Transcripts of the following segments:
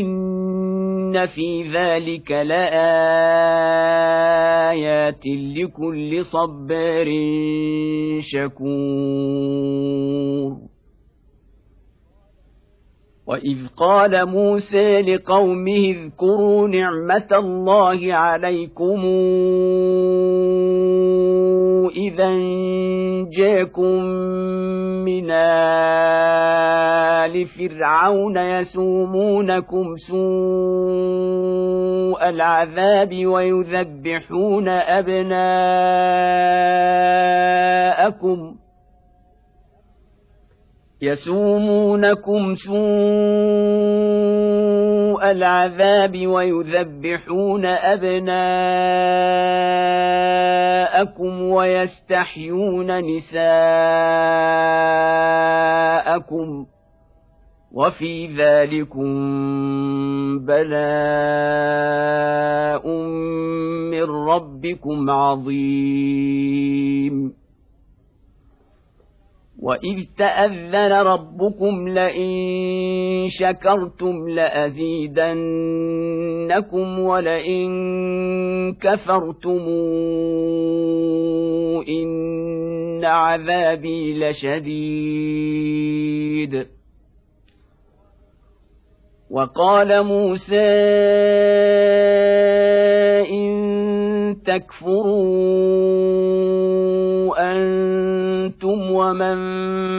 إن في ذلك لآيات لكل صبار شكور وإذ قال موسى لقومه اذكروا نعمة الله عليكم إذا جاكم من آل فرعون يسومونكم سوء العذاب ويذبحون أبناءكم يسومونكم سوء العذاب ويذبحون أبناءكم ويستحيون نساءكم وفي ذلكم بلاء من ربكم عظيم واذ تاذن ربكم لئن شكرتم لازيدنكم ولئن كفرتم ان عذابي لشديد وقال موسى إن تكفروا أنتم ومن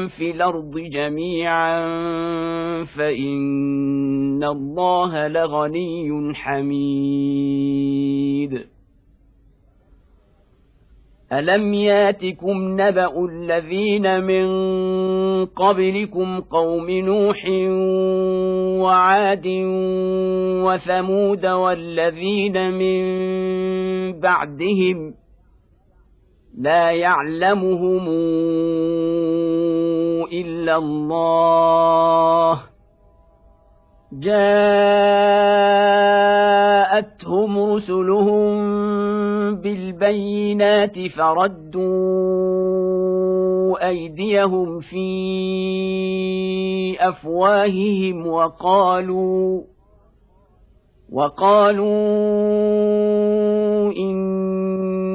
في الأرض جميعا فإن الله لغني حميد. الم ياتكم نبا الذين من قبلكم قوم نوح وعاد وثمود والذين من بعدهم لا يعلمهم الا الله جاءتهم رسلهم بالبينات فردوا أيديهم في أفواههم وقالوا وقالوا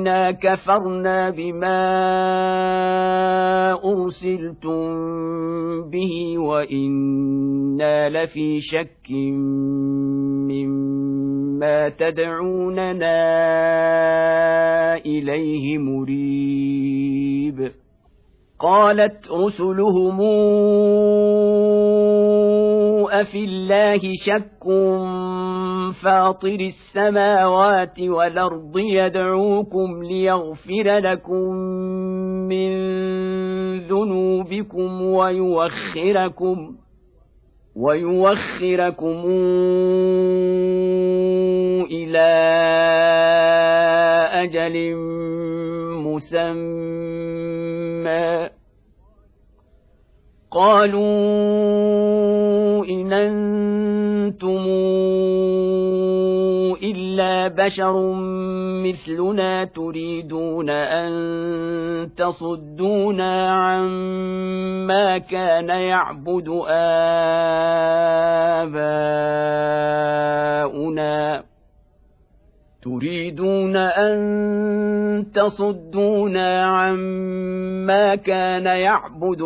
انا كفرنا بما ارسلتم به وأنا لفي شك مما تدعوننا اليه مريب قالت رسلهم أفي الله شك فاطر السماوات والأرض يدعوكم ليغفر لكم من ذنوبكم ويوخركم ويوخركم إلى أجل مسمى. قالوا إن أنتم إلا بشر مثلنا تريدون أن تصدونا عما كان يعبد آباؤنا. تريدون أن تصدونا عما كان يعبد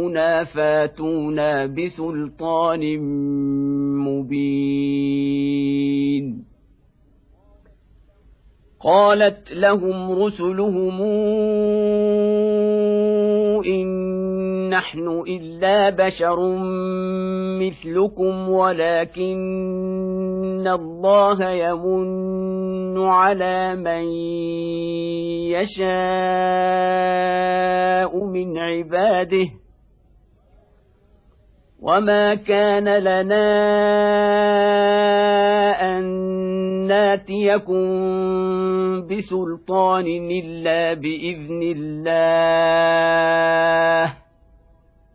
آباؤنا فاتونا بسلطان مبين. قالت لهم رسلهم إن نحن إلا بشر مثلكم ولكن الله يمن على من يشاء من عباده. وما كان لنا أن ناتيكم بسلطان إلا بإذن الله.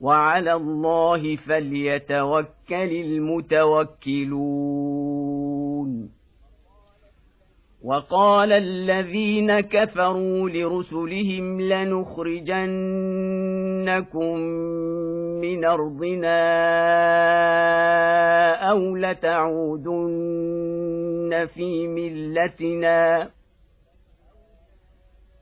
وعلى الله فليتوكل المتوكلون. وقال الذين كفروا لرسلهم لنخرجنكم من أرضنا أو لتعودن في ملتنا.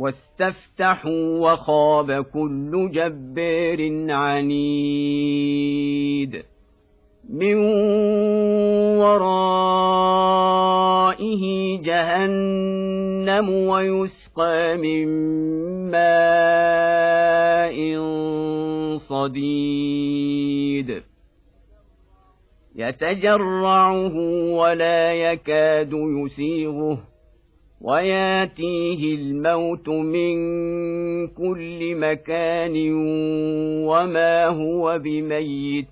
واستفتحوا وخاب كل جبار عنيد. من ورائه جهنم ويسقى من ماء صديد. يتجرعه ولا يكاد يسيغه. وياتيه الموت من كل مكان وما هو بميت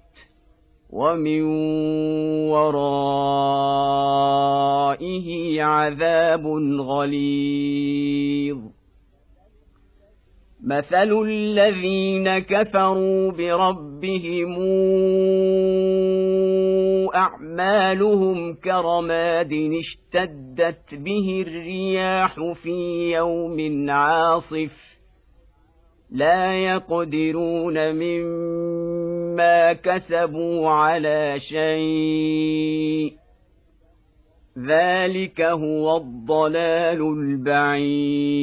ومن ورائه عذاب غليظ. مثل الذين كفروا بربهم اعمالهم كرماد اشتدت به الرياح في يوم عاصف لا يقدرون مما كسبوا على شيء ذلك هو الضلال البعيد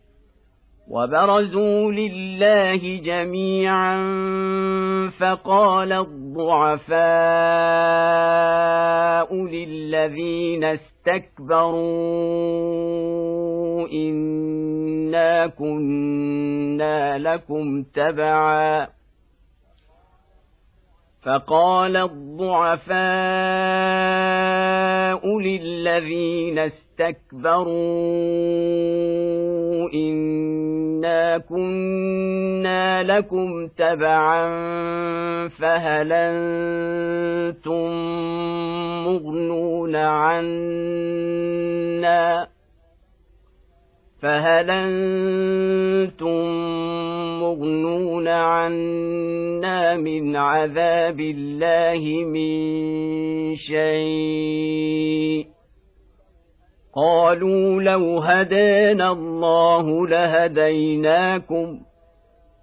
وبرزوا لله جميعا فقال الضعفاء للذين استكبروا إنا كنا لكم تبعا فقال الضعفاء للذين استكبروا إنا كنا لكم تبعا فهل أنتم مغنون عنا فهل أنتم مغنون عنا من عذاب الله من شيء؟ قالوا لو هدانا الله لهديناكم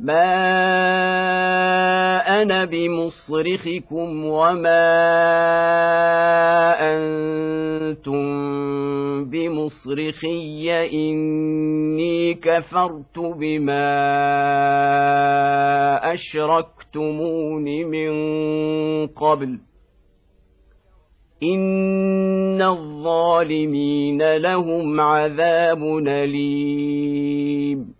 ما أنا بمصرخكم وما أنتم بمصرخي اني كفرت بما اشركتمون من قبل ان الظالمين لهم عذاب اليم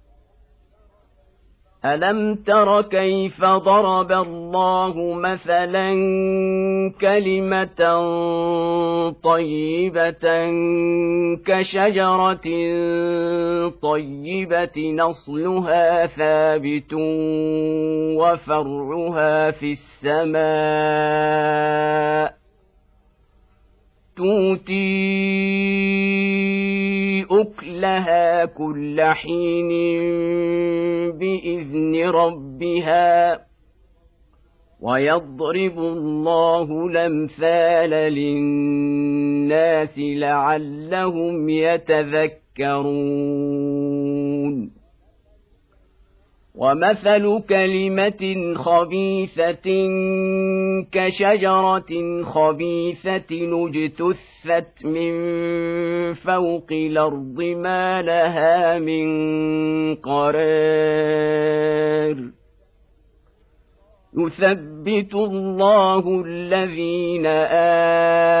الم تر كيف ضرب الله مثلا كلمه طيبه كشجره طيبه نصلها ثابت وفرعها في السماء تؤتي أكلها كل حين بإذن ربها ويضرب الله الأمثال للناس لعلهم يتذكرون ومثل كلمة خبيثة كشجرة خبيثة اجتثت من فوق الأرض ما لها من قرار. يثبت الله الذين امنوا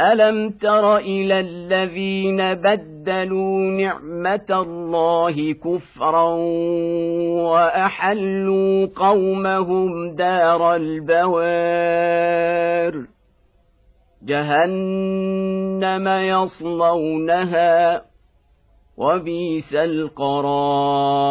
الم تر إلى الذين بدلوا نعمه الله كفرا واحلوا قومهم دار البوار جهنم يصلونها وبئس القرار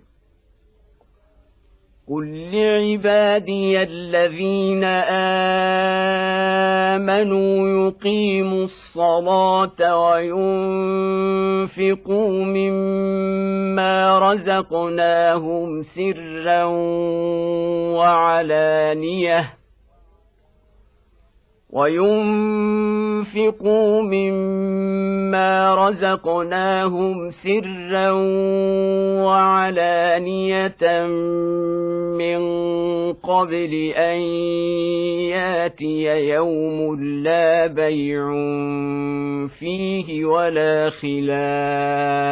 قل لعبادي الذين امنوا يقيموا الصلاه وينفقوا مما رزقناهم سرا وعلانيه وينفقوا مما رزقناهم سرا وعلانية من قبل أن ياتي يوم لا بيع فيه ولا خلال.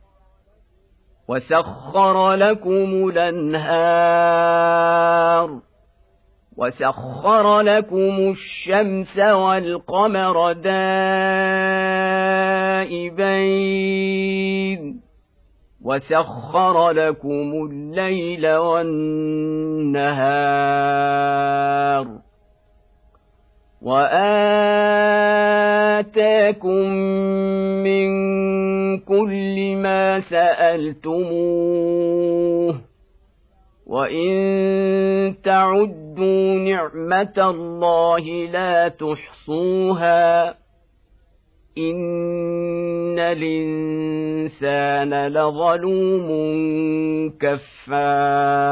وسخر لكم الأنهار وسخر لكم الشمس والقمر دائبين وسخر لكم الليل والنهار وآتاكم من كل ما سألتموه وإن تعدوا نعمة الله لا تحصوها إن الإنسان لظلوم كفار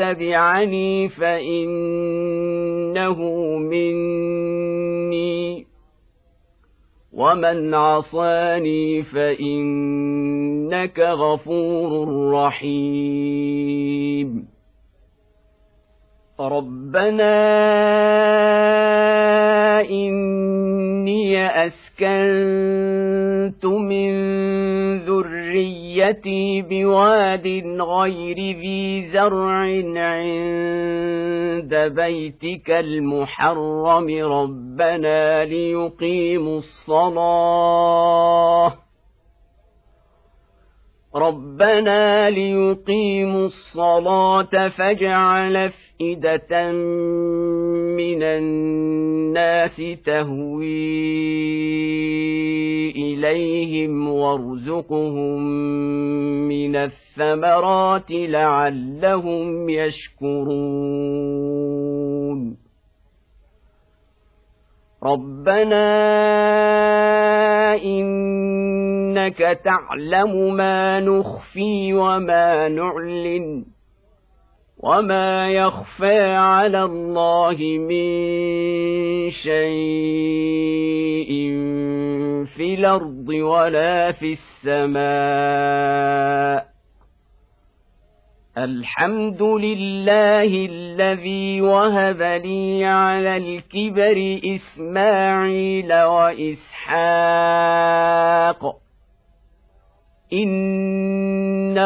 تبعني فإنه مني. ومن عصاني فإنك غفور رحيم. ربنا إني أسكنت من ذريتي بواد غير ذي زرع عند بيتك المحرم ربنا ليقيموا الصلاة ربنا ليقيموا الصلاة فاجعل أفئدة من الناس تهوي إليهم وارزقهم من الثمرات لعلهم يشكرون. ربنا إنك تعلم ما نخفي وما نعلن. وما يخفى على الله من شيء في الأرض ولا في السماء الحمد لله الذي وهب لي على الكبر اسماعيل واسحاق ان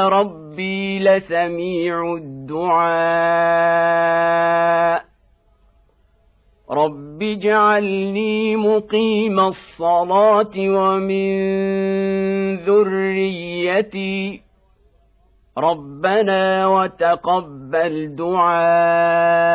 ربي لسميع الدعاء. رب اجعلني مقيم الصلاة ومن ذريتي. ربنا وتقبل دعاء.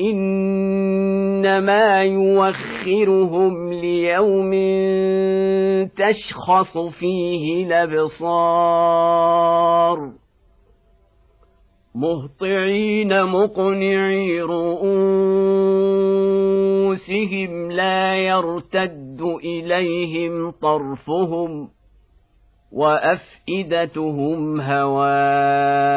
إنما يوخرهم ليوم تشخص فيه الأبصار. مهطعين مقنعي رؤوسهم لا يرتد إليهم طرفهم وأفئدتهم هواء.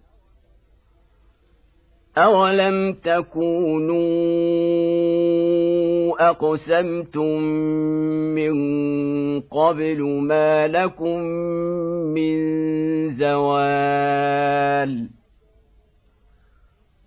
أولم تكونوا أقسمتم من قبل ما لكم من زوال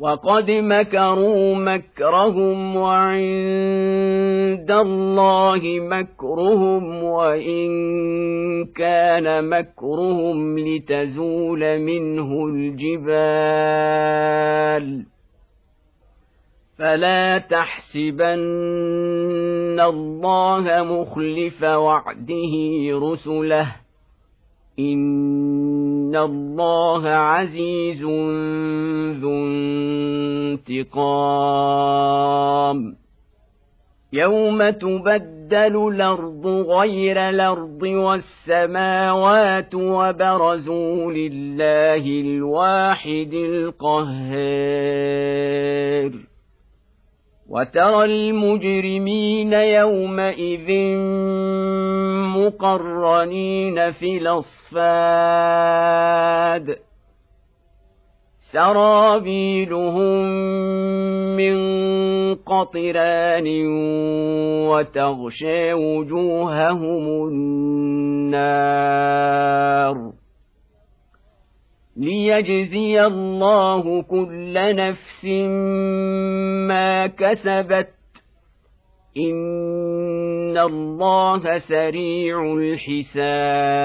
وقد مكروا مكرهم وعند الله مكرهم وان كان مكرهم لتزول منه الجبال فلا تحسبن الله مخلف وعده رسله ان الله عزيز ذو انتقام. يوم تبدل الأرض غير الأرض والسماوات وبرزوا لله الواحد القهار. وترى المجرمين يومئذ مقرنين في الأصفاد. سرابيلهم من قطران وتغشى وجوههم النار. ليجزي الله كل نفس ما كسبت ان الله سريع الحساب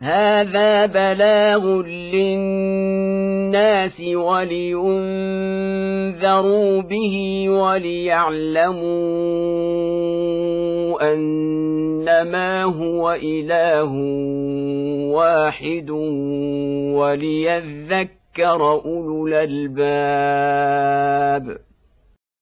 هذا بلاغ للناس ولينذروا به وليعلموا إنما هو إله واحد وليذكر أولو الألباب.